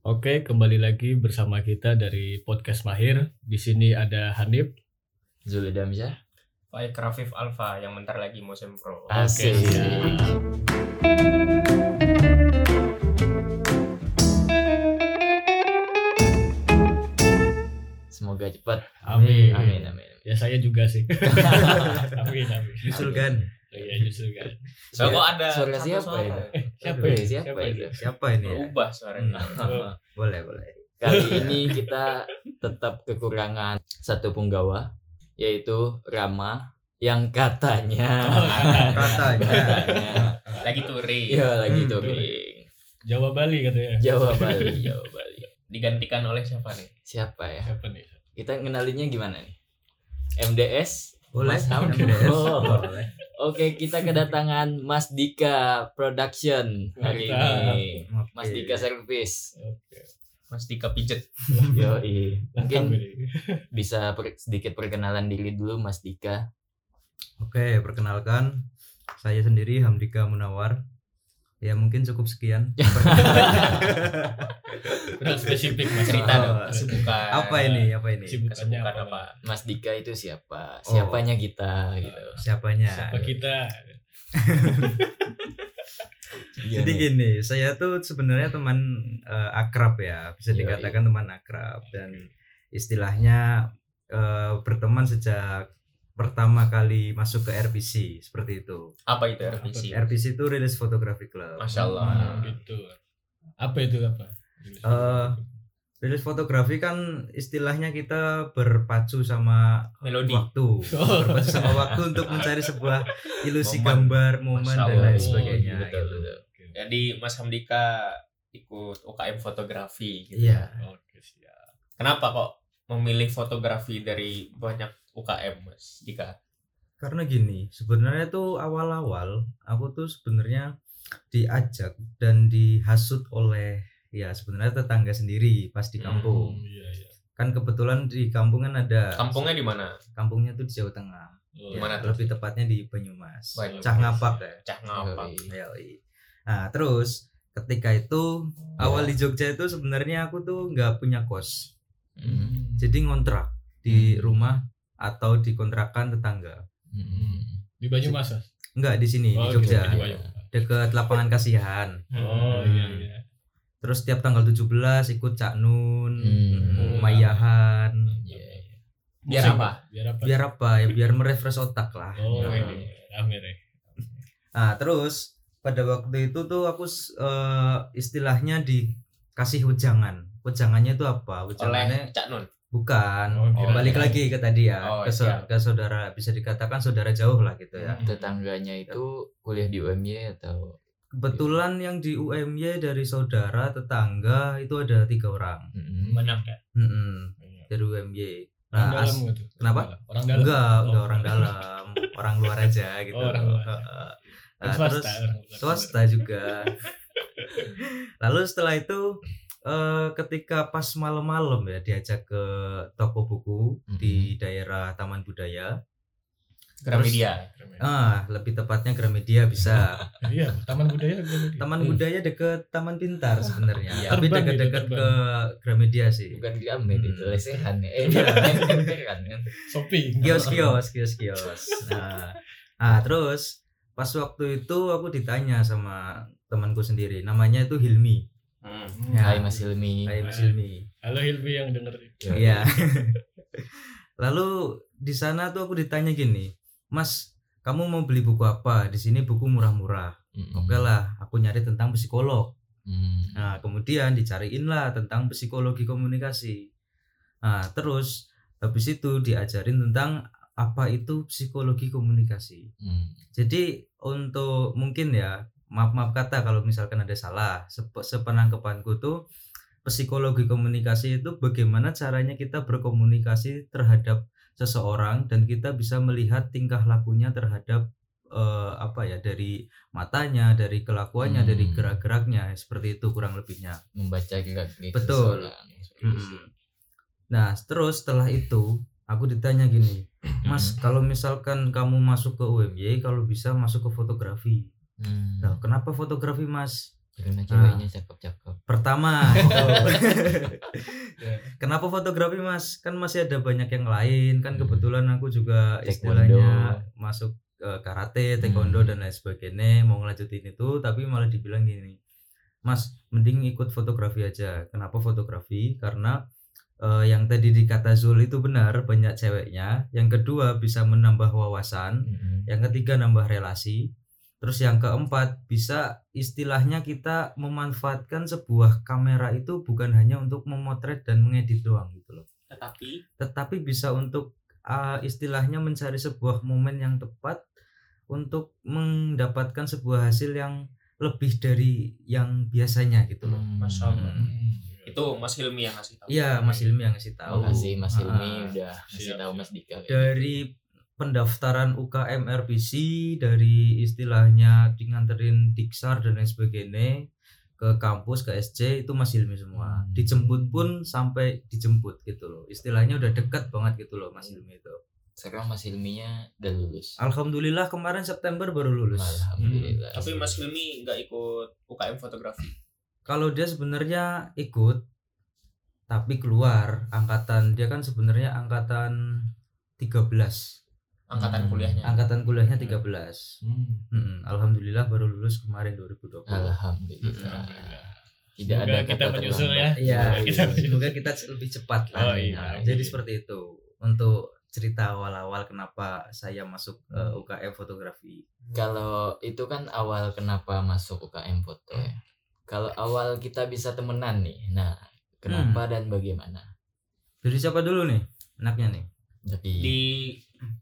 Oke, kembali lagi bersama kita dari podcast Mahir. Di sini ada Hanif. Zul Damsyah. Baik Rafif Alfa yang bentar lagi mau sempro. Asik. siap. Semoga cepat. Amin. Amin amin. Ya saya juga sih. amin, amin. Nyusul kan? Iya, justru kan. So kok ada Suara satu siapa suara? Siapa Aduh, ya? Siapa Siapa itu? Siapa ini ya? Berubah suaranya. Oh, Boleh, boleh. Kali ini kita tetap kekurangan satu punggawa yaitu Rama yang katanya Katanya. katanya Lagi touring. iya lagi Hmm. touring Jawa Bali katanya. Jawa Bali Jawa Bali Digantikan oleh siapa nih? siapa ya Siapa nih? kita kenalinya gimana nih MDS Boleh. Mas Ham? MDS. Oh. Boleh. Oke kita kedatangan Mas Dika Production hari ini. Mas Dika Service Oke. Mas Dika pijet. Yo mungkin bisa per- sedikit perkenalan diri dulu Mas Dika Oke, perkenalkan saya sendiri Hamdika Munawar. Ya mungkin cukup sekian. Kurang spesifik Mas. Cerita Oh, dong kesibukan. apa ini? Apa ini? Kesibukannya Kesibukan apa? apa? Mas Dika itu siapa Oh. siapanya kita gitu Siapanya? Siapa kita? Jadi gini, saya tuh sebenarnya teman eh, akrab ya, bisa Yoi. dikatakan teman akrab dan istilahnya eh, berteman sejak pertama kali masuk ke RPC seperti itu. Apa itu RPC? RPC itu Release Photography Club. Masya Allah. Oh, gitu. Apa itu apa? Eh, Rilis fotografi kan istilahnya kita berpacu sama Melodi. waktu, berpacu sama waktu untuk mencari sebuah ilusi Momen. gambar, momen Masya dan Allah. lain sebagainya. betul gitu. betul Jadi Mas Hamdika ikut UKM fotografi. Gitu. Iya, Oke, siap. Kenapa kok memilih fotografi dari banyak UKM Mas Dika? karena gini, sebenarnya tuh awal-awal aku tuh sebenarnya diajak dan dihasut oleh ya sebenarnya tetangga sendiri pas di kampung. Hmm, iya, iya. Kan kebetulan di kampung kan ada Kampungnya di mana? kampungnya tuh di Jawa Tengah. Oh, Ya, Mana tuh? lebih tepatnya di Banyumas. Banyumas. Cah ngapak ya. Cah ngapak. Nah terus ketika itu awal di Jogja itu sebenarnya aku tuh nggak punya kos, Hmm. jadi ngontrak di Hmm. rumah atau di kontrakan tetangga. Hmm. Di Banyumas. Mas? Enggak di sini Oh, di Jogja, di Banyumas. deket lapangan kasihan. Oh, Hmm. iya, iya. Terus tiap tanggal 17 ikut Cak Nun, Hmm. Mayahan. Iya, iya. Biar Musik, apa? Biar apa? Biar apa ya? Biar merefresh otak lah. Oh, Nah. ini. Amir ya. Nah terus pada waktu itu tuh aku eh, istilahnya dikasih wejangan. Wejangannya itu apa? Wejangannya Oleh Cak Nun. Bukan. Oh, balik lagi ke tadi ya Oh, ke, so- siap. ke saudara bisa dikatakan saudara jauh lah gitu ya. Hmm. tetangganya itu kuliah di UMY atau Kebetulan yang di UMY dari saudara tetangga itu ada tiga orang. Hmm. Banyak ya. Iya. dari UMY. Orang Nah, dalam as- gitu. kenapa? Orang dalam. enggak, enggak Oh. orang dalam, orang luar aja gitu. Oh, orang luar. Heeh. Orang Nah, swasta. terus orang swasta juga. Lalu setelah itu eh, ketika pas malam-malam ya diajak ke toko buku di daerah Taman Budaya. Gramedia. Ah, lebih tepatnya Gramedia bisa. Iya, Taman Budaya. Gramedia. Taman Budaya deket Taman Pintar sebenarnya. Iya. Tapi dekat-dekat ke Gramedia sih. bukan Gramet itu Hmm. lesehan ya eh kan kan Shopee. Kios-kios, kios-kios. Nah, ah, terus pas waktu itu aku ditanya sama temanku sendiri, namanya itu Hilmi. Hmm. Ya. Hai Mas Hilmi Hai Mas Hilmi. Halo Hilmi yang denger. Iya. Lalu di sana tuh aku ditanya gini, Mas, kamu mau beli buku apa? Di sini buku murah-murah. Hmm. Oke lah, aku nyari tentang psikolog. Hmm. Nah, kemudian dicariin lah tentang psikologi komunikasi. Nah, terus habis itu diajarin tentang apa itu psikologi komunikasi. Hmm. Jadi untuk mungkin ya maaf maaf kata kalau misalkan ada salah. Sep- Sepenangkepanku tuh psikologi komunikasi itu bagaimana caranya kita berkomunikasi terhadap seseorang dan kita bisa melihat tingkah lakunya terhadap eh, apa ya dari matanya, dari kelakuannya, Hmm. dari gerak-geraknya seperti itu kurang lebihnya. membaca gerak Betul. Mm-mm. Nah, terus setelah itu aku ditanya gini, Mas, kalau misalkan kamu masuk ke UMY, kalau bisa masuk ke fotografi. Hmm. Nah, kenapa fotografi, Mas? karena ceweknya cakep-cakep pertama kenapa fotografi mas kan masih ada banyak yang lain kan Hmm. kebetulan aku juga Taekwondo. istilahnya masuk eh, karate taekwondo Hmm. dan lain sebagainya mau ngelanjutin itu tapi malah dibilang gini mas mending ikut fotografi aja kenapa fotografi karena eh, yang tadi dikata Zul itu benar banyak ceweknya yang kedua bisa menambah wawasan Mm-mm. yang ketiga nambah relasi terus yang keempat bisa istilahnya kita memanfaatkan sebuah kamera itu bukan hanya untuk memotret dan mengedit doang gitu loh Tetapi tetapi bisa untuk uh, istilahnya mencari sebuah momen yang tepat untuk mendapatkan sebuah hasil yang lebih dari yang biasanya gitu loh Hmm. Masya Allah. Hmm. itu Mas Hilmi yang ngasih tahu. iya Mas Ilmi yang ngasih tahu Makasih Mas Hilmi Ah, udah ngasih tahu. Mas Dika. dari pendaftaran UKM RPC dari istilahnya nganterin Diksar dan lain sebagainya ke kampus ke SC itu Mas Hilmi semua Hmm. dijemput pun sampai dijemput gitu loh istilahnya udah dekat banget gitu loh Mas Hilmi itu Sekarang Mas Hilminya udah lulus. Alhamdulillah kemarin September baru lulus Alhamdulillah. Tapi Mas Hilmi nggak ikut UKM fotografi. kalau dia sebenarnya ikut tapi keluar angkatan dia kan sebenarnya angkatan 13 Angkatan Hmm. kuliahnya. angkatan kuliahnya 13 Hmm. Mm-mm, Alhamdulillah baru lulus kemarin 2020 Alhamdulillah. Tidak Semoga ada kita menyusul terlambat. ya. Iya, Semoga kita menyusul. semoga kita lebih cepat lah. Oh, iya. Nah, jadi seperti itu untuk cerita awal-awal kenapa saya masuk Hmm. eh, UKM fotografi. Kalau itu kan awal kenapa masuk UKM foto ya. Kalau awal kita bisa temenan nih. Nah, kenapa Hmm. dan bagaimana? Dari siapa dulu nih? Anaknya nih. Dari Di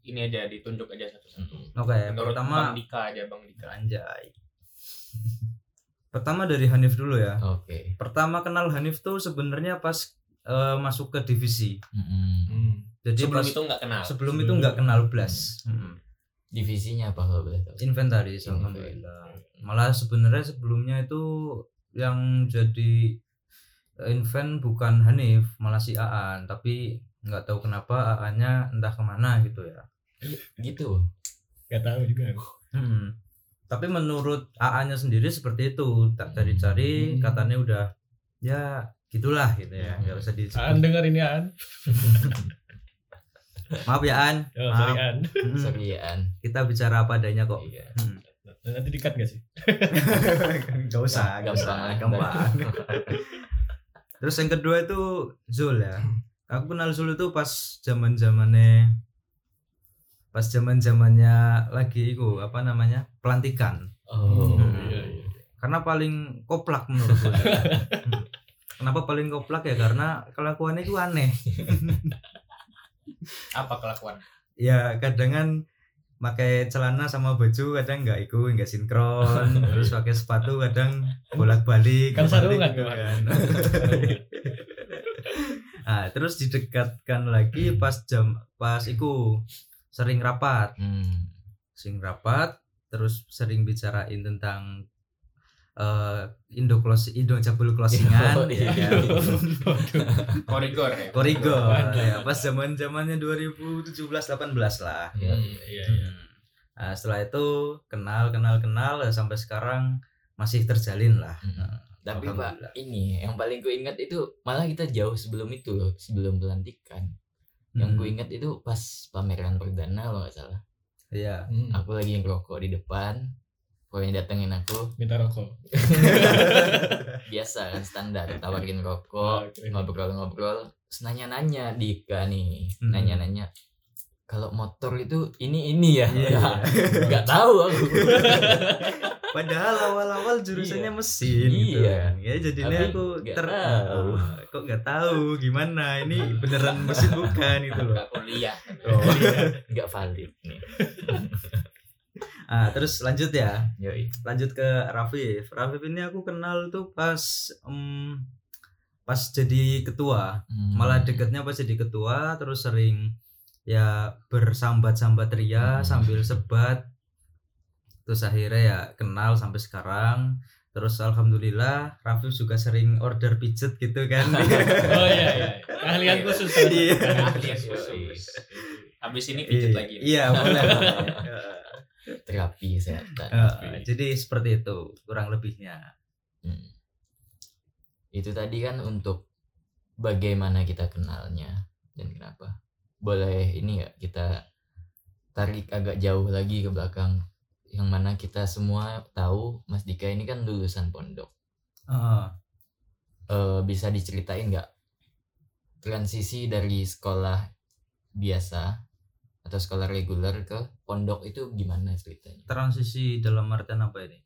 ini aja ditunjuk aja satu-satu. Mm-mm. Oke, Menurut pertama Bang Dika aja Bang Dika. anjay. Pertama dari Hanif dulu ya. Oke. Pertama kenal Hanif tuh sebenarnya pas eh, masuk ke divisi. Mm-mm. Hmm. Jadi Sebelum pas itu nggak kenal. sebelum itu nggak kenal Blas. Mm. Divisinya apa kalau boleh tahu? inventaris Invent. alhamdulillah malah sebenarnya sebelumnya itu yang jadi invent bukan Hanif malah si Aan tapi nggak tahu kenapa Aan-nya entah ke mana gitu ya Gitu. Gak tahu juga. Hmm. tapi menurut AA-nya sendiri seperti itu tak cari-cari Hmm. katanya udah ya gitulah gitu ya nggak usah disebut Aan dengar ini Aan. maaf ya An Oh, maaf sorry Aan. Hmm. Serian. kita bicara apa adanya kok Iya. Hmm. Nanti dikat gak sih? Gak usah, gak usah, gampang. Terus yang kedua itu Zul ya. Aku kenal Zul itu pas zaman zamannya pas zaman zamannya lagi itu apa namanya pelantikan. Oh. Hmm. iya, iya. Karena paling koplak menurutku. Hmm. Kenapa paling koplak ya? Karena kelakuannya itu aneh. Apa kelakuan? Ya kadang kan pakai celana sama baju kadang nggak ikut nggak sinkron terus pakai sepatu kadang bolak balik Kan sarungan tuh, nah terus didekatkan lagi pas jam pas iku sering rapat Hmm. sering rapat terus sering bicarain tentang eh Indo close Indo cabul closingan Oh, ya iya. kan? Korigor ya. Korigor ya pas zaman zamannya 2017 18 lah Iya. Hmm, Iya, iya. Nah, setelah itu kenal kenal kenal sampai sekarang masih terjalin lah. Hmm. Tapi Pak, ini yang paling ku ingat itu malah kita jauh sebelum itu loh, sebelum pelantikan. Yang ku hmm, ingat itu pas pameran perdana kalau nggak salah. Iya. Hmm. Aku lagi ngerokok di depan. Pokoknya datengin aku Minta rokok. biasa kan standar tawarin Oh, rokok oke. ngobrol-ngobrol nanya-nanya Dika nih Hmm. nanya-nanya kalau motor itu ini ini ya Iya. nggak tahu aku Padahal awal-awal jurusannya Iya. mesin gitu Iya. kan. Ya jadinya Tapi aku ter tahu. Ah, kok nggak tahu gimana ini beneran mesin bukan itu loh. Nggak kuliah. Oh. nggak valid nih Ah, terus lanjut ya. Yoi. Lanjut ke Rafif. Rafif ini aku kenal tuh pas em, pas jadi ketua. Hmm. malah deketnya pas jadi ketua terus sering ya bersambat-sambat ria Hmm. sambil sebat terus akhirnya ya kenal sampai sekarang terus alhamdulillah Rafif juga sering order pijet gitu kan Oh iya iya. Keahlian khusus. Iya. Alias khusus. Habis ini pijet lagi. iya boleh terapi kesehatan Eh, jadi seperti itu kurang lebihnya Hmm. Itu tadi kan untuk bagaimana kita kenalnya dan kenapa. Boleh ini nggak kita tarik agak jauh lagi ke belakang yang mana kita semua tahu Mas Dika ini kan lulusan pondok. Ah, Eh, bisa diceritain nggak transisi dari sekolah biasa atau sekolah reguler ke pondok itu gimana ceritanya? transisi dalam artian apa ini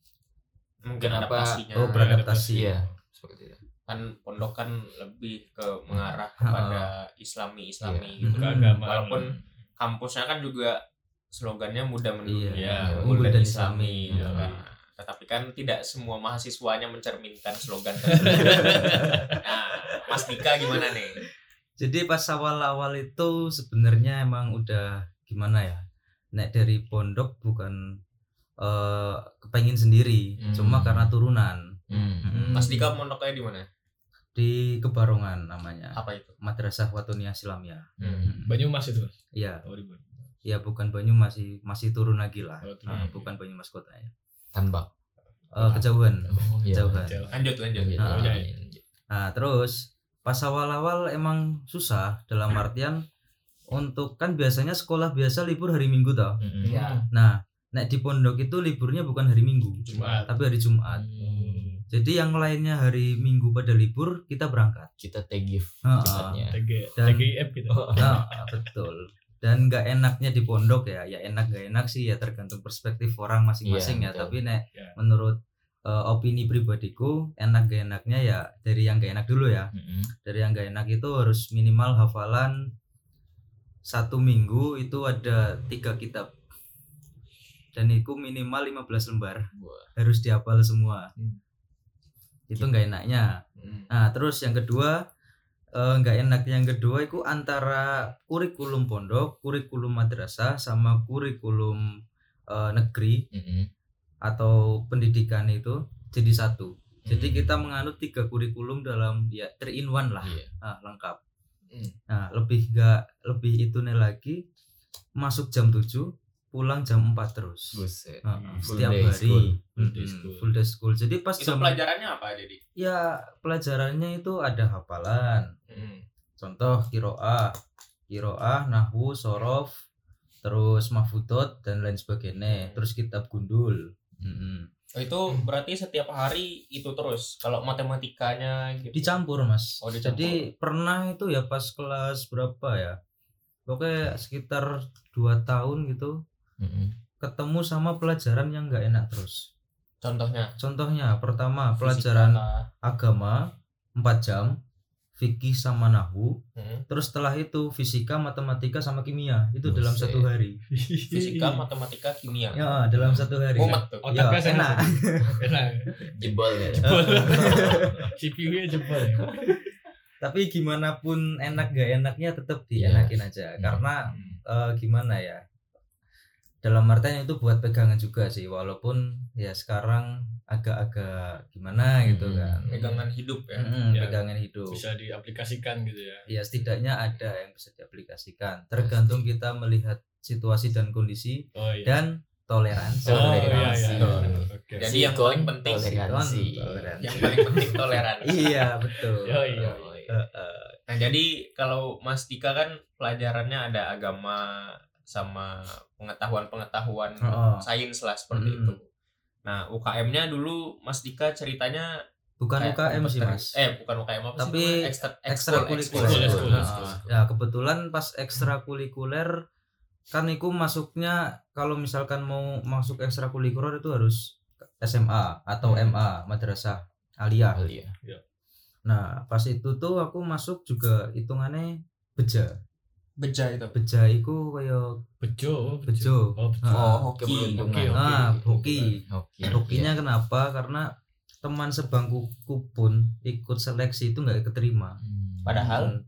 Mungkin Kenapa- adaptasinya. oh beradaptasi Iya, seperti itu. kan pondok kan lebih ke mengarah kepada islami islami Iya. gitu kan Keagamaan. walaupun kampusnya kan juga slogannya muda mendunia Iya, unggul dan islami islami. gitu kan. tetapi kan tidak semua mahasiswanya mencerminkan slogan tersebut nah Mas Dika gimana nih Jadi pas awal-awal itu sebenarnya emang udah gimana ya? Nek dari pondok bukan eh kepengen sendiri, Hmm. cuma karena turunan Hmm. Mm-mm. Mas Dika mondoknya di mana di Kebarongan namanya. apa itu Madrasah Watonia Islamia. Hmm. Banyumas itu Mas? Iya, Oh, di Banyumas. Ya bukan Banyu masih masih turun lagi lah. Oh, Ah, turun. bukan Banyumas kotanya. Tambak. Eh, kejauhan. Oh, iya. Kejauhan. Jauh. lanjut lanjut Iya, Ah. iya, iya. iya. Nah, terus pas awal-awal emang susah dalam artian untuk kan biasanya sekolah biasa libur hari Minggu toh. Mm-mm. Iya. Nah, nek di pondok itu liburnya bukan hari Minggu, Jumat. tapi hari Jumat. Hmm. Jadi yang lainnya hari Minggu pada libur kita berangkat. Kita tegif Ah, Jumatnya. TG Dan- TGIF gitu. Nah, betul. Dan nggak enaknya di pondok ya, ya enak gak enak sih ya tergantung perspektif orang masing-masing Iya, ya. betul. Tapi nek Ya. menurut eh, opini pribadiku enak gak enaknya ya dari yang gak enak dulu ya. Mm-mm. Dari yang gak enak itu harus minimal hafalan satu minggu itu ada tiga kitab dan itu minimal 15 lembar Wah. harus dihafal semua Hmm. itu nggak enaknya Hmm. Nah, terus yang kedua eh, nggak enak yang kedua itu antara kurikulum pondok, kurikulum madrasah sama kurikulum eh, negeri Mm-mm. atau pendidikan itu jadi satu. Jadi Hmm. kita menganut tiga kurikulum dalam ya three in one lah, Iya. ah, lengkap. Hmm. Nah, lebih nggak lebih itu nih lagi masuk jam 7 pulang jam 4 terus. Buset. Ah, Hmm. Full setiap day hari school. Full day school. full day school. Jadi pas itu jam pelajarannya apa jadi ya pelajarannya itu ada hafalan, Hmm. contoh kiroah kiroah nahwu sorof terus mahfudot dan lain sebagainya Hmm. terus kitab gundul Mm-mm. Oh, itu berarti setiap hari itu terus kalau matematikanya gitu dicampur mas Oh, dicampur. jadi pernah itu ya pas kelas berapa ya pokoknya sekitar dua tahun gitu Mm-mm. ketemu sama pelajaran yang nggak enak terus contohnya contohnya pertama pelajaran kah? agama 4 jam fikih sama nahwu Hmm. terus setelah itu fisika matematika sama kimia itu dalam satu hari fisika matematika kimia ya dalam satu hari mumet tuh Ya, Otaknya sana enak. Enak. Jebol ya. Jebol. CPU-nya jebol. tapi gimana pun enak gak enaknya tetap dienakin aja karena eh, gimana ya dalam artian itu buat pegangan juga sih walaupun ya sekarang agak-agak gimana gitu Hmm. kan pegangan hidup ya Mm-mm, Ya, pegangan hidup Bisa diaplikasikan gitu ya. ya setidaknya ada yang bisa diaplikasikan tergantung kita melihat situasi dan kondisi Oh iya. dan toleransi Oh iya Toleransi. iya. Oke. Jadi yang paling penting sih, toleransi. toleransi. yang paling penting toleransi iya betul Yo, iya. Oh, iya. Eh, eh. Nah jadi kalau Mas Dika kan pelajarannya ada agama sama pengetahuan-pengetahuan Oh. sains lah seperti Mm-mm. itu. Nah UKM-nya dulu Mas Dika ceritanya bukan kayak UKM sih mas Eh bukan UKM apa Tapi sih? Ekstra, ekstrakurikuler. Ya kebetulan pas ekstrakurikuler kan itu masuknya kalau misalkan mau masuk ekstrakurikuler itu harus SMA atau Hmm. MA madrasah aliyah. Alia. Nah pas itu tuh aku masuk juga hitungannya beja. Beja itu. Beja itu kayak Bejo, bejo. Oh, bejo. Ah, hoki. Keberuntungan. Hoki, hoki. Ah, hoki. Hoki. Hokinya kenapa? Karena teman sebangkuku pun ikut seleksi itu nggak keterima. Hmm. Padahal Hmm.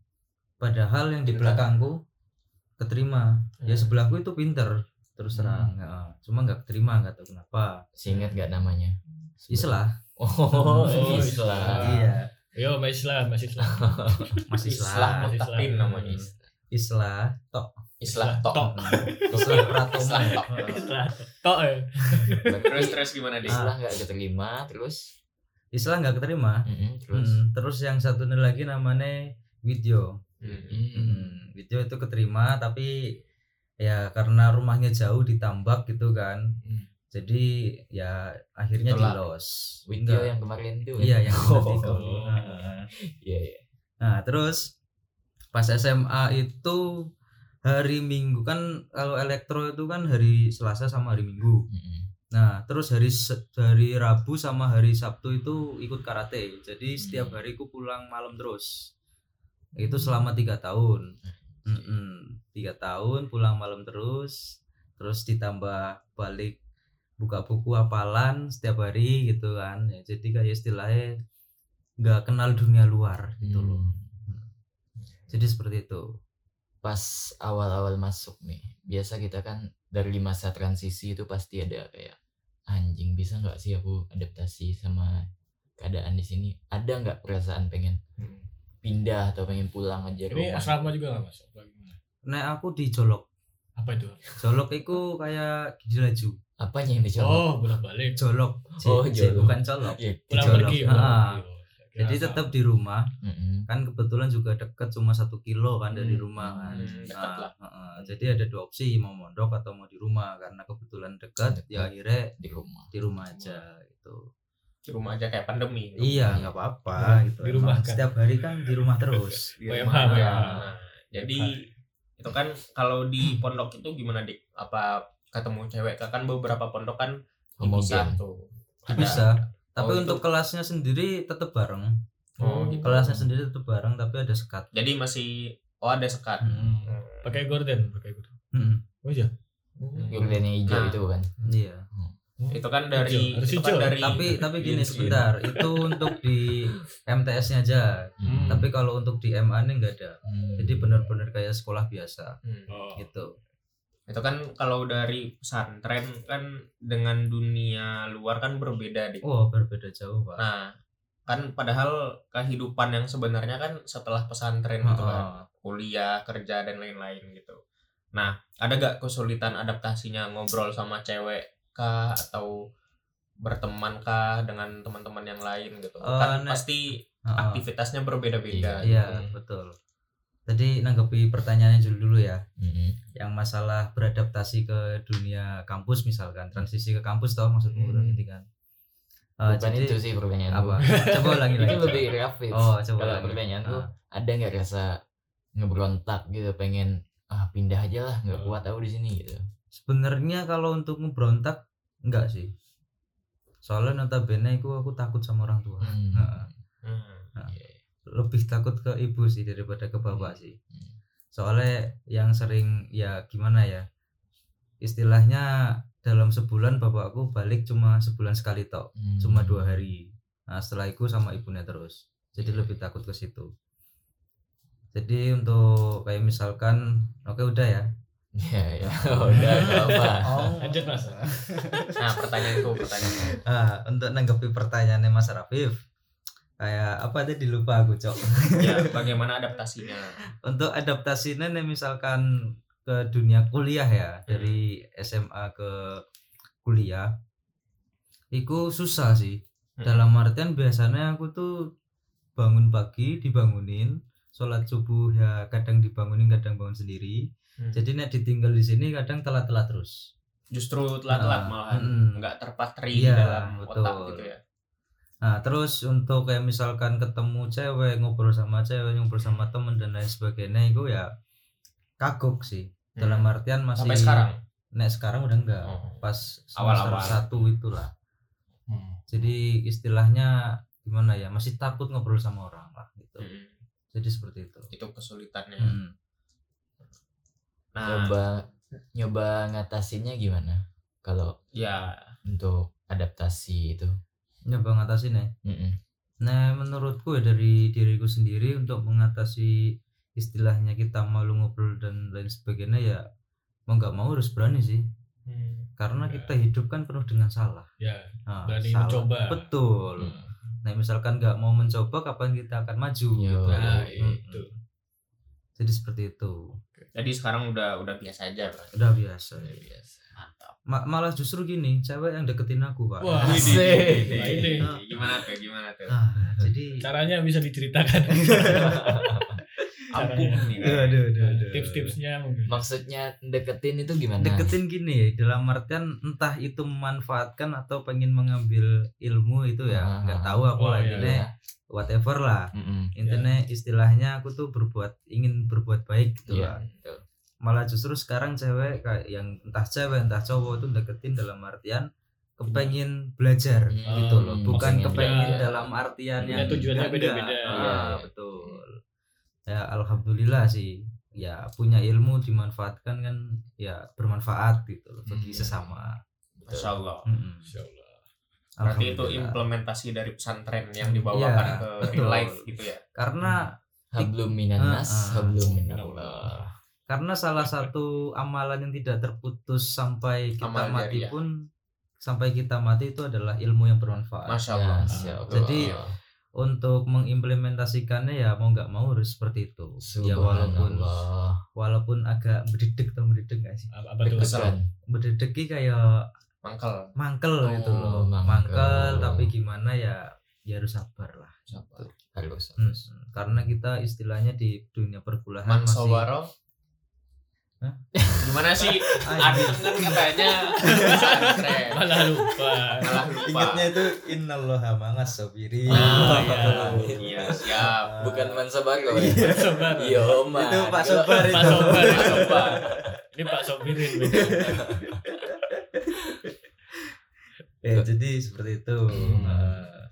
padahal yang di belakangku keterima ya Hmm. sebelahku itu pinter terus terang Ya, cuma nggak keterima nggak tahu kenapa Seingat gak namanya? Islah Oh, Oh, Islam. iya Yo, Mas Islam, Mas Islam. masih Islah Islah Mutakin Islam. namanya. Islah tok Islah tok. Tok. Islah Pratoma Islah tok. Islam. Tok ya. Terus terus gimana deh? Islam gak keterima terus istilah nggak keterima Mm-mm, terus Mm, terus yang satu lagi namanya video Hmm. Mm. Mm, video itu keterima tapi ya karena rumahnya jauh ditambak gitu kan Mm. jadi ya akhirnya di los video Enggak. yang kemarin tuh iya yang Oh. Nah, iya iya Nah, terus pas SMA itu hari Minggu kan kalau elektro itu kan hari Selasa sama hari Minggu. Mm-mm. Nah, terus hari hari Rabu sama hari Sabtu itu ikut karate. Jadi setiap Hmm. hari ku pulang malam terus. Itu selama tiga tahun. Mm-mm. Tiga tahun pulang malam terus. Terus ditambah balik buka buku hafalan setiap hari gitu kan. Ya, jadi kayak istilahnya nggak kenal dunia luar gitu loh. Jadi seperti itu. pas awal-awal masuk nih biasa kita kan dari masa transisi itu pasti ada kayak anjing bisa nggak sih aku adaptasi sama keadaan di sini ada nggak perasaan pengen Hmm. pindah atau pengen pulang aja Ini rumah asrama juga nggak masuk? Nah, aku di Jolok. Apa itu? Jolok itu kayak gigi laju. apanya yang dicoba Oh, bolak balik. Jolok. J- Oh, jolok. bukan colok. Iya, Pulang Jolok. pergi. Ah. Jadi tetap di rumah. Mm-mm. Kan kebetulan juga dekat cuma satu kilo kan dari Hmm. rumah kan. Hmm, dekat Nah, lah. heeh. jadi ada dua opsi mau mondok atau mau di rumah karena kebetulan dekat Dekat. ya akhirnya di rumah di rumah aja gitu. Di rumah aja kayak pandemi. Iya nggak apa-apa gitu. Di rumah kan. Setiap hari kan di rumah terus. Di rumah. WFH. Nah, jadi itu kan kalau di pondok itu gimana dik? Apa ketemu cewek kan beberapa pondok kan homogen tuh. Ada- Bisa. Tapi Oh, untuk itu- kelasnya sendiri tetap bareng. Oh, gitu. Kelasnya sendiri tetap bareng tapi ada sekat. Jadi masih oh ada sekat. Hmm. Hmm. Pakai gorden, pakai gorden. Hmm. Oh iya. Gordenya hijau Nah. itu kan Iya. Itu kan dari Hijau, harus itu kan hijau. dari tapi tapi gini sebentar itu untuk di MTS-nya aja Hmm. tapi kalau untuk di MA nya nggak ada Hmm. jadi benar-benar kayak sekolah biasa Hmm. Oh. gitu Itu kan kalau dari pesantren kan dengan dunia luar kan berbeda dik. oh berbeda jauh pak Nah, kan padahal kehidupan yang sebenarnya kan setelah pesantren gitu kan, Oh, kuliah, kerja dan lain-lain gitu. Nah, ada gak kesulitan adaptasinya ngobrol sama cewek kah atau berteman kah dengan teman-teman yang lain gitu? Eh, kan pasti oh, oh. aktivitasnya berbeda-beda. iya gitu. betul tadi nanggapi pertanyaannya dulu dulu ya Mm-mm. yang masalah beradaptasi ke dunia kampus misalkan transisi ke kampus tau maksudmu Hmm. nanti kan Eh, bukan jadi itu sih pertanyaan apa coba ulangi itu lagi lebih grafis oh coba kalau pertanyaan tuh Ah. ada nggak rasa ngeberontak gitu pengen ah pindah aja lah nggak Oh. kuat aku di sini gitu sebenarnya kalau untuk ngeberontak enggak sih soalnya notabene aku aku takut sama orang tua Hmm. Heeh. Hmm. Iya. Lebih takut ke ibu sih daripada ke bapak sih Hmm. soalnya yang sering ya gimana ya istilahnya dalam sebulan bapakku balik cuma sebulan sekali tok Hmm. cuma dua hari nah setelah itu sama ibunya terus jadi Iya. lebih takut ke situ jadi untuk kayak misalkan oke udah ya ya ya udah nggak apa Lanjut mas. Nah, pertanyaanku, pertanyaanku. ah untuk nanggapi pertanyaannya Mas Rafif kayak apa tadi lupa aku cok ya, bagaimana adaptasinya? untuk adaptasinya nih misalkan ke dunia kuliah ya dari SMA ke kuliah itu susah sih Hmm. dalam artian biasanya aku tuh bangun pagi dibangunin sholat subuh ya kadang dibangunin kadang bangun sendiri Hmm. jadi nek ditinggal di sini kadang telat-telat terus justru telat-telat Nah, malahan mm-mm. nggak terpatri Iya, dalam betul. otak gitu ya. Nah terus untuk kayak misalkan ketemu cewek ngobrol sama cewek ngobrol sama temen dan lain sebagainya itu ya kagok sih dalam Hmm. artian masih Sampai sekarang. nek sekarang udah enggak Oh. pas Awal-awal. satu itulah Hmm. jadi istilahnya gimana ya masih takut ngobrol sama orang lah gitu Mm. jadi seperti itu Itu kesulitannya. Mm. Nah, nyoba nyoba ngatasinnya gimana kalau ya untuk adaptasi itu nyoba ngatasin ya Mm-mm. nah menurutku ya dari diriku sendiri untuk mengatasi istilahnya kita malu ngobrol dan lain sebagainya ya mau nggak mau harus berani sih hmm, karena Ya. kita hidup kan penuh dengan salah Ya, Nah, berani salah. mencoba. betul Hmm. nah misalkan nggak mau mencoba kapan kita akan maju Yo. gitu Nah, itu. jadi seperti itu jadi sekarang udah udah biasa aja berarti. udah biasa Luar biasa Ma- malah justru gini cewek yang deketin aku pak Wah, ini, Wah, ini. Gimana tuh? Gimana tuh? Ah, jadi Caranya bisa diceritakan. Ampun nih. kan. aduh, aduh, aduh. Tips-tipsnya mungkin. Maksudnya deketin itu gimana? deketin gini dalam artian entah itu memanfaatkan atau pengen mengambil ilmu itu ya Ah, nggak tahu aku oh, lah iya, intinya Iya. whatever lah Mm-mm. intinya istilahnya aku tuh berbuat ingin berbuat baik gitu Iya, lah betul. Malah justru sekarang cewek kayak yang entah cewek entah cowok itu deketin dalam artian kepengen belajar Hmm, gitu loh bukan maksudnya kepengen ya. dalam artian Ya, yang tujuannya beda-beda. Iya, Ah, iya. betul ya alhamdulillah sih ya punya ilmu dimanfaatkan kan ya bermanfaat gitu loh bagi Hmm. sesama Masya Allah. Mm-mm. Insya Allah. Berarti itu implementasi dari pesantren yang dibawakan Iya, ke betul. real life gitu ya. karena Hablum minan Ah, nas, ah. hablum minallah. Karena salah satu amalan yang tidak terputus sampai kita Amal mati jariah. pun sampai kita mati itu adalah ilmu yang bermanfaat Masya Allah. Masya Allah. Jadi, untuk mengimplementasikannya ya mau nggak mau harus seperti itu ya walaupun walaupun agak berdedek atau berdedek nggak sih Apa, apa tuh? Kesel. Deg-degan. berdedek kayak Mangkel. mangkel Oh, gitu loh mangkel. mangkel tapi gimana ya ya harus sabar lah Sabar. Harus. Hmm, harus. karena kita istilahnya di dunia perkuliahan masih? Gimana sih? Ada kan katanya. Malah lupa. Malah lupa. Ingatnya itu innallaha mangas sabirin. Oh, iya. Iya, siap. Bukan Mansabaro ya. Sobar. Iya, Oma. Itu Pak Sobar Pak itu. Sobar. Pak Sobar. Ini Pak Sobirin. Ya, jadi seperti itu. Hmm. Eh,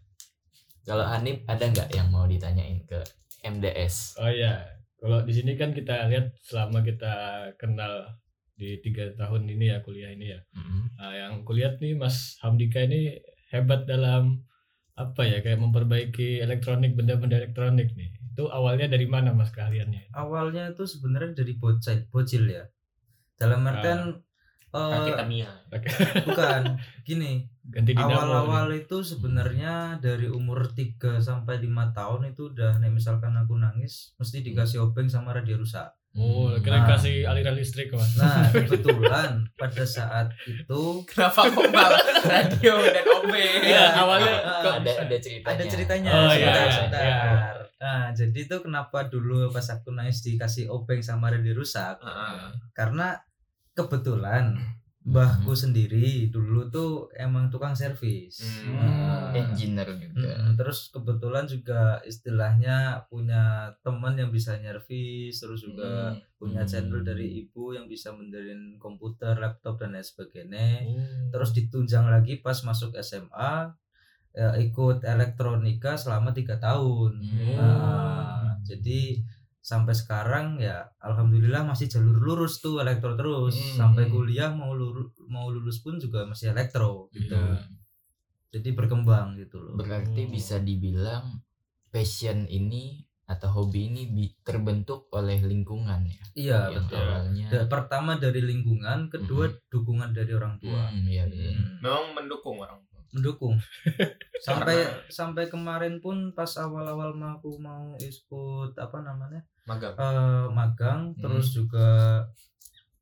Kalau Hanif ada nggak yang mau ditanyain ke MDS? Oh iya, kalau di sini kan kita lihat selama kita kenal di tiga tahun ini ya kuliah ini ya. Mm-mm. Nah, yang kulihat nih Mas Hamdika ini hebat dalam apa ya kayak memperbaiki elektronik benda-benda elektronik nih. Itu awalnya dari mana Mas keahliannya? awalnya itu sebenarnya dari bocil, bocil ya. Dalam artian Kaki eh, Tamiya. bukan gini Ganti dinamo. awal-awal itu sebenarnya dari umur 3 sampai 5 tahun itu udah nih misalkan aku nangis mesti dikasih obeng sama radio rusak Oh, kira Nah. kasih aliran listrik Mas. nah kebetulan pada saat itu Kenapa kok malah radio dan OB? Iya, awalnya Ah, kok ada ada ceritanya. ada ceritanya Oh, sebentar, iya, iya, sebentar. iya. Nah, jadi itu kenapa dulu pas aku nangis dikasih obeng sama radio rusak Heeh. karena kebetulan mbahku sendiri dulu tuh emang tukang servis. Hmm. Nah, Engineer juga. mm, terus kebetulan juga istilahnya punya teman yang bisa nyervis, terus juga Hmm. punya Hmm. channel dari ibu yang bisa benerin komputer, laptop dan lain sebagainya. Oh. Terus ditunjang lagi pas masuk SMA ya, ikut elektronika selama tiga tahun. Hmm. Nah, jadi sampai sekarang ya alhamdulillah masih jalur lurus tuh elektro terus Hmm. sampai kuliah mau lulus mau lulus pun juga masih elektro gitu Iya. jadi berkembang gitu loh Berarti Oh. bisa dibilang passion ini atau hobi ini terbentuk oleh lingkungan ya. iya Yang betul awalnya. Da- pertama dari lingkungan kedua dukungan dari orang tua Hmm, iya, iya. Hmm, Memang mendukung orang tua. mendukung sampai sampai kemarin pun pas awal-awal mau aku mau ikut apa namanya Magang. eh, magang Hmm. terus juga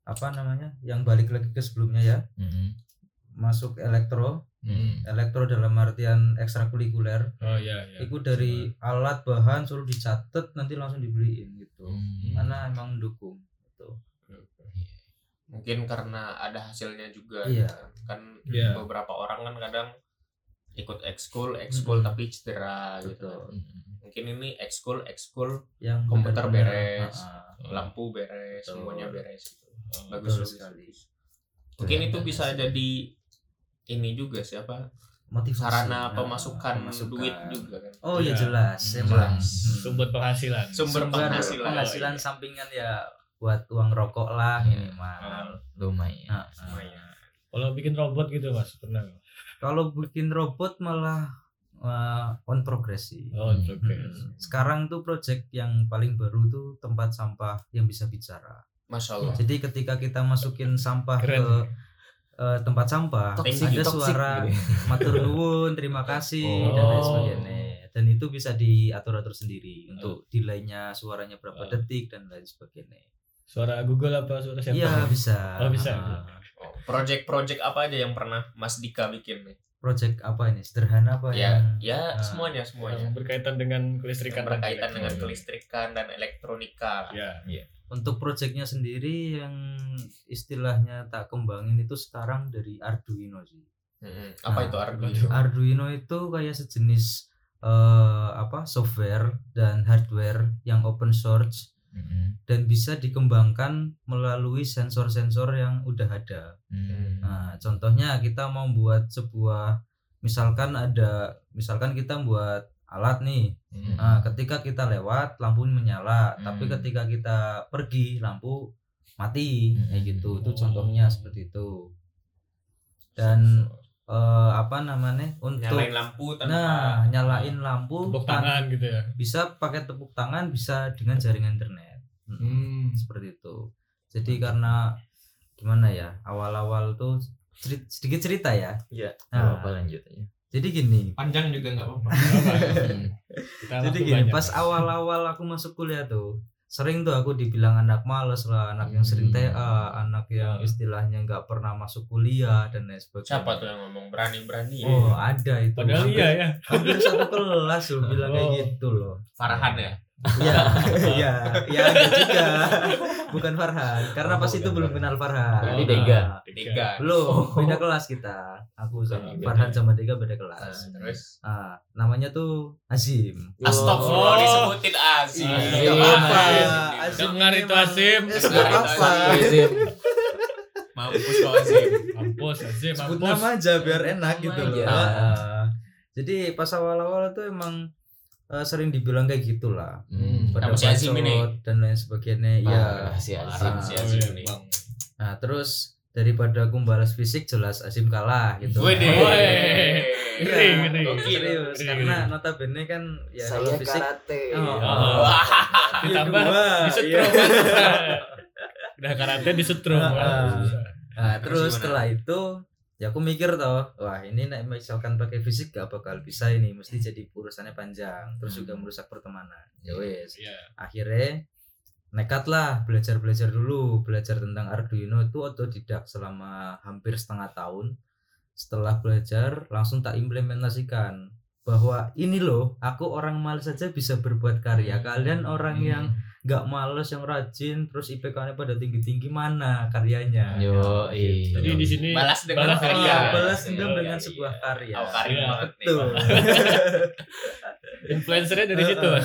apa namanya yang balik lagi ke sebelumnya ya Mm-mm. masuk elektro Mm. elektro dalam artian ekstrakurikuler Oh iya iya. itu dari alat bahan suruh dicatat nanti langsung dibeliin gitu Hmm. karena emang mendukung gitu Mungkin karena ada hasilnya juga. Iya. gitu kan. Kan Iya. beberapa orang kan kadang ikut ekskul, ekskul Mm-mm. tapi cedera gitu. Betul. kan. Mm. Mungkin ini ekskul, ekskul, yang Komputer benar-benar, beres. ah, ah, lampu beres, Betul. semuanya beres gitu. Oh, Bagus betul sekali. Mungkin itu bisa jadi ini juga siapa? motivasi Sarana Nah, pemasukan, pemasukan. duit juga kan. oh iya Iya. jelas Hmm, emang jelas. Hmm. Sumber penghasilan. Sumber penghasilan. penghasilan Oh, iya. sampingan ya buat uang rokok lah Iya. minimal Lumayan. Nah, ah. Lumayan. Kalau bikin robot gitu Mas, pernah? Kalau bikin robot malah uh, on progress sih Oh, Hmm. progress. Hmm. Sekarang tuh project yang paling baru tuh tempat sampah yang bisa bicara. Masya Allah. Jadi ketika kita masukin sampah Keren. ke eh, tempat sampah, Toxic, ada toxic suara gitu ya. matur nuwun, terima kasih Oh. dan lain sebagainya. Dan itu bisa diatur-atur sendiri untuk delay-nya suaranya berapa Oh. detik dan lain sebagainya. Suara Google apa suara siapa Iya bisa. Oh, bisa. Ah, Oh, project-project apa aja yang pernah Mas Dika bikin nih? project apa ini? Sederhana apa Ya, yang ya Ah. semuanya semuanya. yang berkaitan dengan kelistrikan Yang berkaitan dan dengan elektronik. kelistrikan dan elektronika. ya untuk projectnya sendiri yang istilahnya tak kembangin itu sekarang dari Arduino sih. Mm-mm. Apa Nah, itu Arduino? Arduino itu kayak sejenis eh, apa software dan hardware yang open source Dan bisa dikembangkan melalui sensor-sensor yang udah ada. Mm. Nah, contohnya kita mau buat sebuah misalkan ada misalkan kita buat alat nih. Mm. Nah, ketika kita lewat lampu menyala, tapi Hmm. ketika kita pergi lampu mati Hmm. kayak gitu. Itu Oh. contohnya seperti itu. Dan eh, apa namanya? Untuk nyalain lampu tanpa Nah, nyalain lampu tepuk tan- tangan gitu ya bisa pakai tepuk tangan, bisa dengan jaringan internet. Mm, hmm. Seperti itu. Jadi karena gimana ya? Awal-awal tuh ceri- sedikit cerita ya. Iya. Nah, apa lanjut aja. jadi gini, panjang juga nggak apa-apa. Jadi gini, banyak. pas awal-awal aku masuk kuliah tuh sering tuh aku dibilang anak males lah, anak yang sering Hmm. TA, anak yang istilahnya nggak pernah masuk kuliah dan lain sebagainya. Siapa tuh yang ngomong berani-berani? Oh ada itu. padahal hampir, iya ya hampir satu kelas loh bilang kayak Oh. gitu loh. Farhan ya? Iya, iya, iya ada juga. Bukan Farhan, karena Oh, pas itu belum kenal Farhan. Berarti Oh, Dega. Tiga. belum, beda kelas kita. Aku sama Beda. Farhan sama Dega beda kelas. Terus Ah, namanya tuh Azim. Astagfirullah Oh. disebutin Azim. Iya, Azim. Nggak apa-apa. Azim. Azim Dengar ini itu Azim. Dengar sebut itu apa? Azim. Mampus kau Azim. mampus Azim Sebut mampus nama aja biar enak gitu loh. Ah, jadi pas awal-awal tuh emang eh, sering dibilang kayak gitulah. Mm. Pada Sama si Azim ini? dan lain sebagainya. Iya. Parah si Azim. Parah. Si Azim iya, nih. Bang. Nah, terus daripada aku balas fisik jelas Azim kalah gitu. Wede. Woi. Iya, Ngeri, ngeri. Gokil. serius Ngeri, karena notabene kan ya Saya kalau fisik karate. Oh, Oh. Wah. ditambah dua, disetrum iya. udah karate disetrum Ah, ah. Susah. Nah, Terus setelah itu ya aku mikir toh, wah ini nek misalkan pakai fisik gak bakal bisa ini, mesti jadi urusannya panjang, terus juga merusak pertemanan. Ya wes. Iya. Akhirnya nekat lah belajar belajar dulu belajar tentang Arduino itu otodidak selama hampir setengah tahun setelah belajar langsung tak implementasikan bahwa ini loh aku orang males saja bisa berbuat karya kalian orang Hmm. yang nggak males yang rajin terus IPK-nya pada tinggi tinggi mana karyanya Yo, Gitu. jadi di sini Balas dengan balas karya. karya. Ah, balas Iya, dendam iya, dengan iya. sebuah karya Oh, karya Iya, betul influencernya dari situ.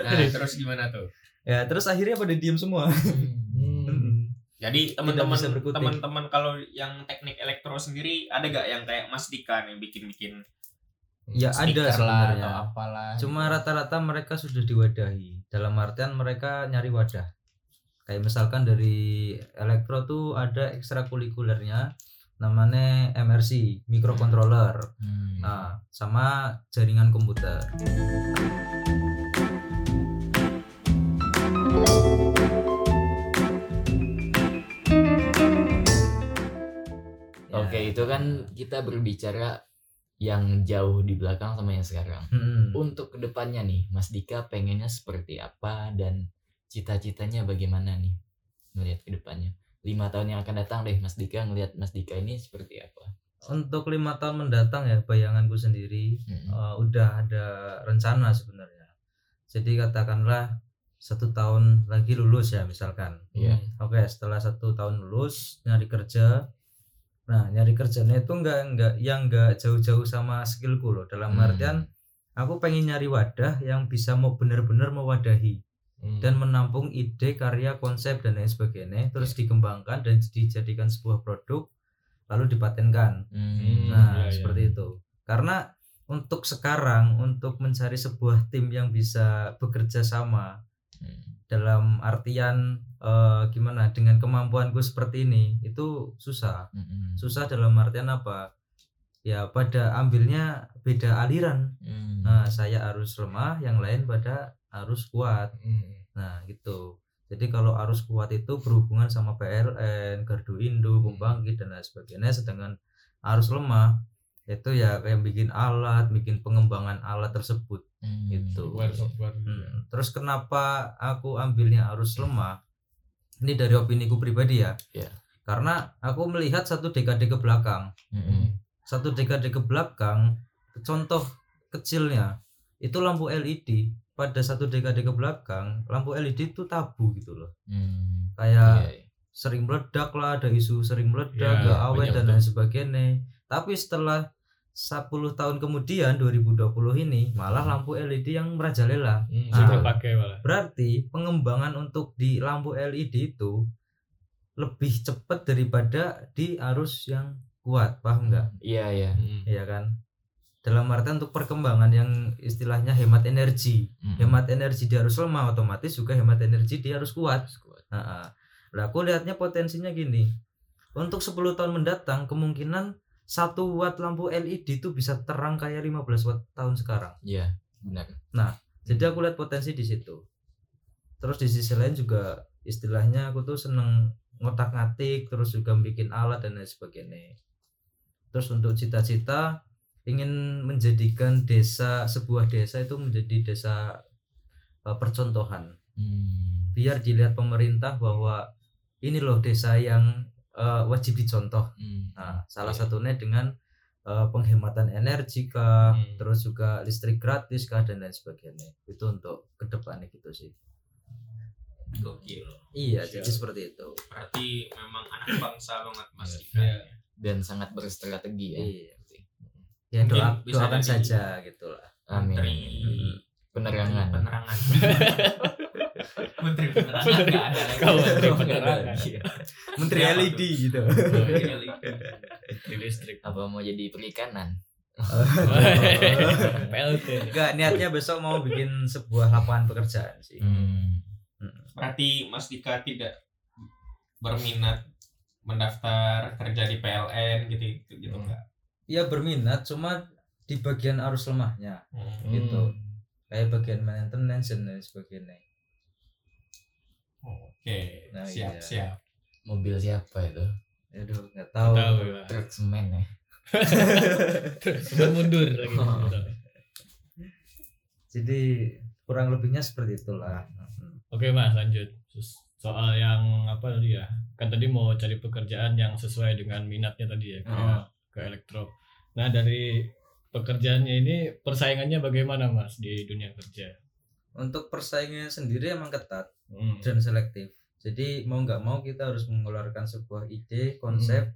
Nah, terus gimana tuh? ya terus akhirnya pada diem semua Hmm. Jadi Tidak teman-teman teman-teman kalau yang teknik elektro sendiri ada gak yang kayak Mas Dika nih bikin-bikin ya ada sebenarnya atau apalah. Cuma rata-rata mereka sudah diwadahi. Dalam artian mereka nyari wadah. Kayak misalkan dari elektro tuh ada ekstrakurikulernya namanya MRC, microcontroller. Hmm. Nah, sama jaringan komputer. Ya. Oke, itu kan kita berbicara yang jauh di belakang sama yang sekarang. Hmm. Untuk ke depannya nih, Mas Dika pengennya seperti apa dan cita-citanya bagaimana nih melihat ke depannya? Lima tahun yang akan datang deh, Mas Dika ngelihat Mas Dika ini seperti apa? Untuk lima tahun mendatang ya bayanganku sendiri Hmm. eh, udah ada rencana sebenarnya. Jadi katakanlah satu tahun lagi lulus ya misalkan. Iya. Oke, setelah satu tahun lulus nyari kerja. Nah, nyari kerjanya itu enggak enggak yang enggak jauh-jauh sama skillku loh. Dalam Hmm. artian aku pengen nyari wadah yang bisa mau benar-benar mewadahi Hmm. dan menampung ide, karya, konsep dan lain sebagainya, terus dikembangkan dan dijadikan sebuah produk lalu dipatenkan. Hmm. Nah, iya. seperti itu. Karena untuk sekarang untuk mencari sebuah tim yang bisa bekerja sama Hmm. dalam artian eh, gimana dengan kemampuanku seperti ini itu susah Hmm. susah dalam artian apa ya pada ambilnya beda aliran Hmm. nah saya harus lemah yang lain pada harus kuat Hmm. nah gitu jadi kalau arus kuat itu berhubungan sama PLN, Gardu Indo, Pembangkit dan lain sebagainya sedangkan arus lemah itu ya kayak bikin alat bikin pengembangan alat tersebut Hmm. Gitu. software software Hmm, terus kenapa aku ambilnya arus lemah ini dari opini ku pribadi ya Iya. karena aku melihat satu dekade ke belakang Mm-mm. satu dekade ke belakang contoh kecilnya itu lampu LED pada satu dekade ke belakang lampu LED itu tabu gitu loh Hmm. kayak Iya, iya. sering meledak lah ada isu sering meledak Ya, gak awet banyak dan lain sebagainya tapi setelah 10 tahun kemudian 2020 ini malah lampu LED yang merajalela Hmm, Ah. sudah pakai malah berarti pengembangan untuk di lampu LED itu lebih cepat daripada di arus yang kuat paham nggak Iya, iya. Hmm. Iya kan dalam artian untuk perkembangan yang istilahnya hemat energi Mm-mm. hemat energi di arus lemah otomatis juga hemat energi di arus kuat Kuat. Nah, lah aku lihatnya potensinya gini untuk 10 tahun mendatang kemungkinan satu watt lampu LED itu bisa terang kayak 15 watt tahun sekarang. Iya, benar. jadi aku lihat potensi di situ. Terus di sisi lain juga istilahnya aku tuh seneng ngotak ngatik terus juga bikin alat dan lain sebagainya. Terus untuk cita-cita ingin menjadikan desa sebuah desa itu menjadi desa eh, percontohan. Hmm. biar dilihat pemerintah bahwa ini loh desa yang eh, wajib dicontoh Hmm. Nah, salah Iya. satunya dengan eh, penghematan energi kah, Hmm. terus juga listrik gratis kah dan lain sebagainya. Itu untuk ke depannya gitu sih. Gokil. Iya, Siap. jadi seperti itu. Berarti memang anak bangsa banget Mas Dika. Iya. Dan sangat berstrategi ya. Iya. Ya doa, doakan saja gitu lah. Amin. Penerangan. penerangan. Menteri nggak ada. Kau menteri lagi. Menteri LED gitu. Menteri LED. Di listrik Apa mau jadi perikanan? PLT Enggak, niatnya besok mau bikin sebuah lapangan pekerjaan sih. Hmm. Berarti Mas Dika tidak berminat mendaftar kerja di PLN gitu gitu Hmm. enggak? Iya berminat, cuma di bagian arus lemahnya, Hmm. Gitu. kayak bagian maintenance dan lain sebagainya. Oke, Nah, siap iya. siap. Mobil siapa itu? Aduh, nggak tahu. tahu lah Truk semen ya. sudah mundur lagi Jadi kurang lebihnya seperti itulah. oke mas lanjut Terus soal yang apa tadi ya kan tadi mau cari pekerjaan yang sesuai dengan minatnya tadi ya ke, Hmm. ke elektro nah dari pekerjaannya ini persaingannya bagaimana mas di dunia kerja Untuk persaingannya sendiri emang ketat Hmm. dan selektif. Jadi mau nggak mau kita harus mengeluarkan sebuah ide, konsep,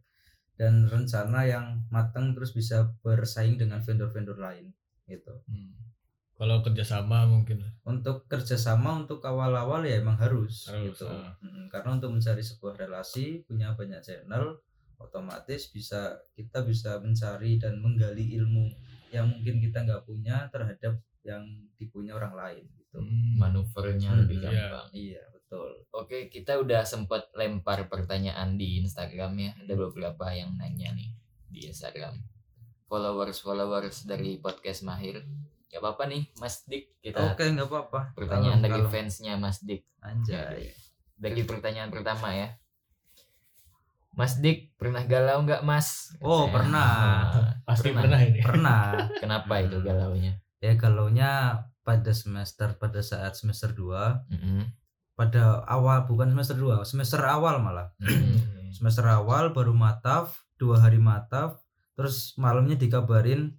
dan rencana yang matang terus bisa bersaing dengan vendor-vendor lain gitu. Hmm. kalau kerjasama mungkin Untuk kerjasama untuk awal-awal ya emang harus, Harus, gitu. ah. Mm, Karena untuk mencari sebuah relasi punya banyak channel, otomatis bisa kita bisa mencari dan menggali ilmu yang mungkin kita nggak punya terhadap yang dipunya orang lain gitu. Hmm. Manuvernya Hmm, lebih iya. gampang. Iya betul. Oke, kita udah sempat lempar pertanyaan di Instagram ya. Ada beberapa yang nanya nih di Instagram. Followers followers dari podcast Mahir. Gak apa-apa nih, Mas Dik. Kita Oke nggak apa-apa. pertanyaan Kalau- dari kalau- fansnya Mas Dik. Anjay. Dari pertanyaan pertama ya. Mas Dik pernah galau nggak Mas? Oh, Katanya. pernah. Ah, pasti Pernah. pernah, ini Pernah. Kenapa itu galaunya? ya galaunya pada semester pada saat semester 2 Mm-mm. pada awal bukan semester 2 semester awal malah. Mm-mm. semester awal baru mataf dua hari mataf terus malamnya dikabarin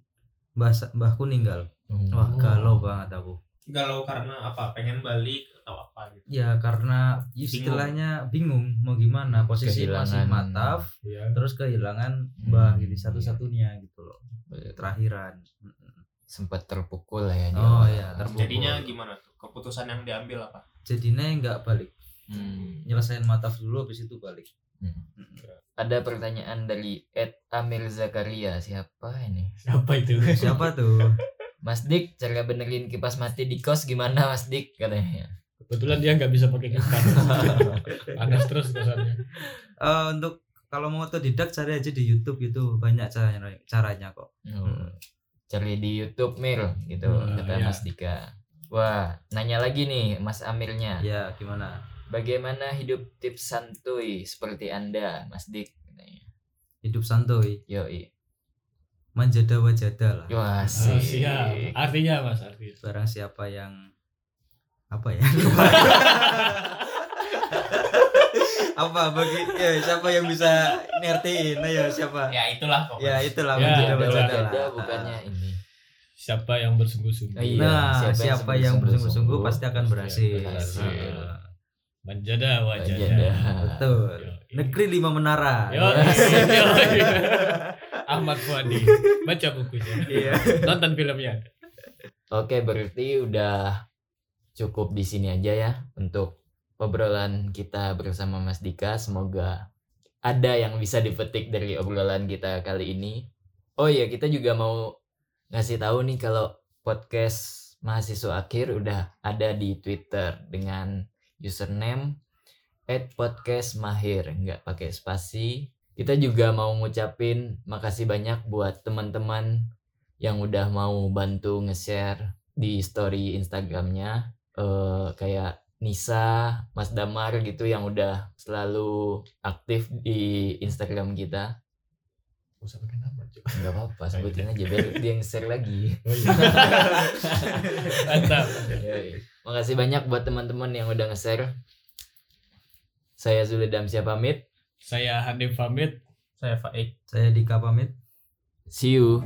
mbah mbahku meninggal wah Oh. galau banget aku. Galau karena apa? Pengen balik atau apa gitu? ya karena istilahnya bingung mau gimana. Posisi masih Kehilangan- mataf ya terus kehilangan mbah Hmm, gitu satu-satunya gitu loh. Terakhiran Sempat terpukul lah ya. di Oh, iya, terpukul. Jadinya gimana tuh? Keputusan yang diambil apa? jadinya nggak balik Hmm. nyelesain mataf dulu habis itu balik Hmm. Mm. Ada pertanyaan dari Ed Amir Zakaria. Siapa ini? siapa itu siapa tuh Mas Dik, cara benerin kipas mati di kos gimana Mas Dik? Katanya. kebetulan dia nggak bisa pakai kipas panas terus kosannya Eh, untuk kalau mau otodidak cari aja di YouTube itu banyak caranya caranya kok. Oh, Cari di YouTube Mir gitu Hmm, kata iya. Mas Dika. Wah, nanya lagi nih Mas Amirnya. Ya gimana? Bagaimana hidup tips santuy seperti Anda, Mas Dik? Hidup santuy. Yoi. manjada wajada lah Wah, Oh, asik. siap. Artinya Mas, artinya. barang siapa yang apa ya apa bagi ya siapa yang bisa ngertiin ayo siapa ya itulah ya pokoknya itulah Ya, itulah. wajada Wajada lah bukannya ini. Siapa yang bersungguh-sungguh. Iya, nah siapa siapa, yang yang bersungguh-sungguh pasti akan Pasti berhasil, berhasil. Nah, Manjada wajada. Wajada. betul Yo, negeri lima menara Yo, yo, yo. Ahmad Fuadi. Baca bukunya. iya Nonton filmnya. Oke, berarti udah cukup di sini aja ya untuk obrolan kita bersama Mas Dika. Semoga ada yang bisa dipetik dari obrolan kita kali ini. Oh iya, kita juga mau ngasih tahu nih kalau podcast mahasiswa akhir udah ada di Twitter dengan username @podcastmahir nggak pakai spasi. Kita juga mau ngucapin makasih banyak buat teman-teman yang udah mau bantu nge-share di story Instagramnya eh kayak Nisa, Mas Damar gitu yang udah selalu aktif di Instagram kita. Gak usah pakai nama, Cuk. Nggak apa-apa, sebutin aja biar dia yang share lagi. Oh, iya. Mantap. Yoi. Makasih banyak buat teman-teman yang udah nge-share. Saya Zulidam pamit. Saya Hanif pamit. saya Faik saya Dika pamit See you.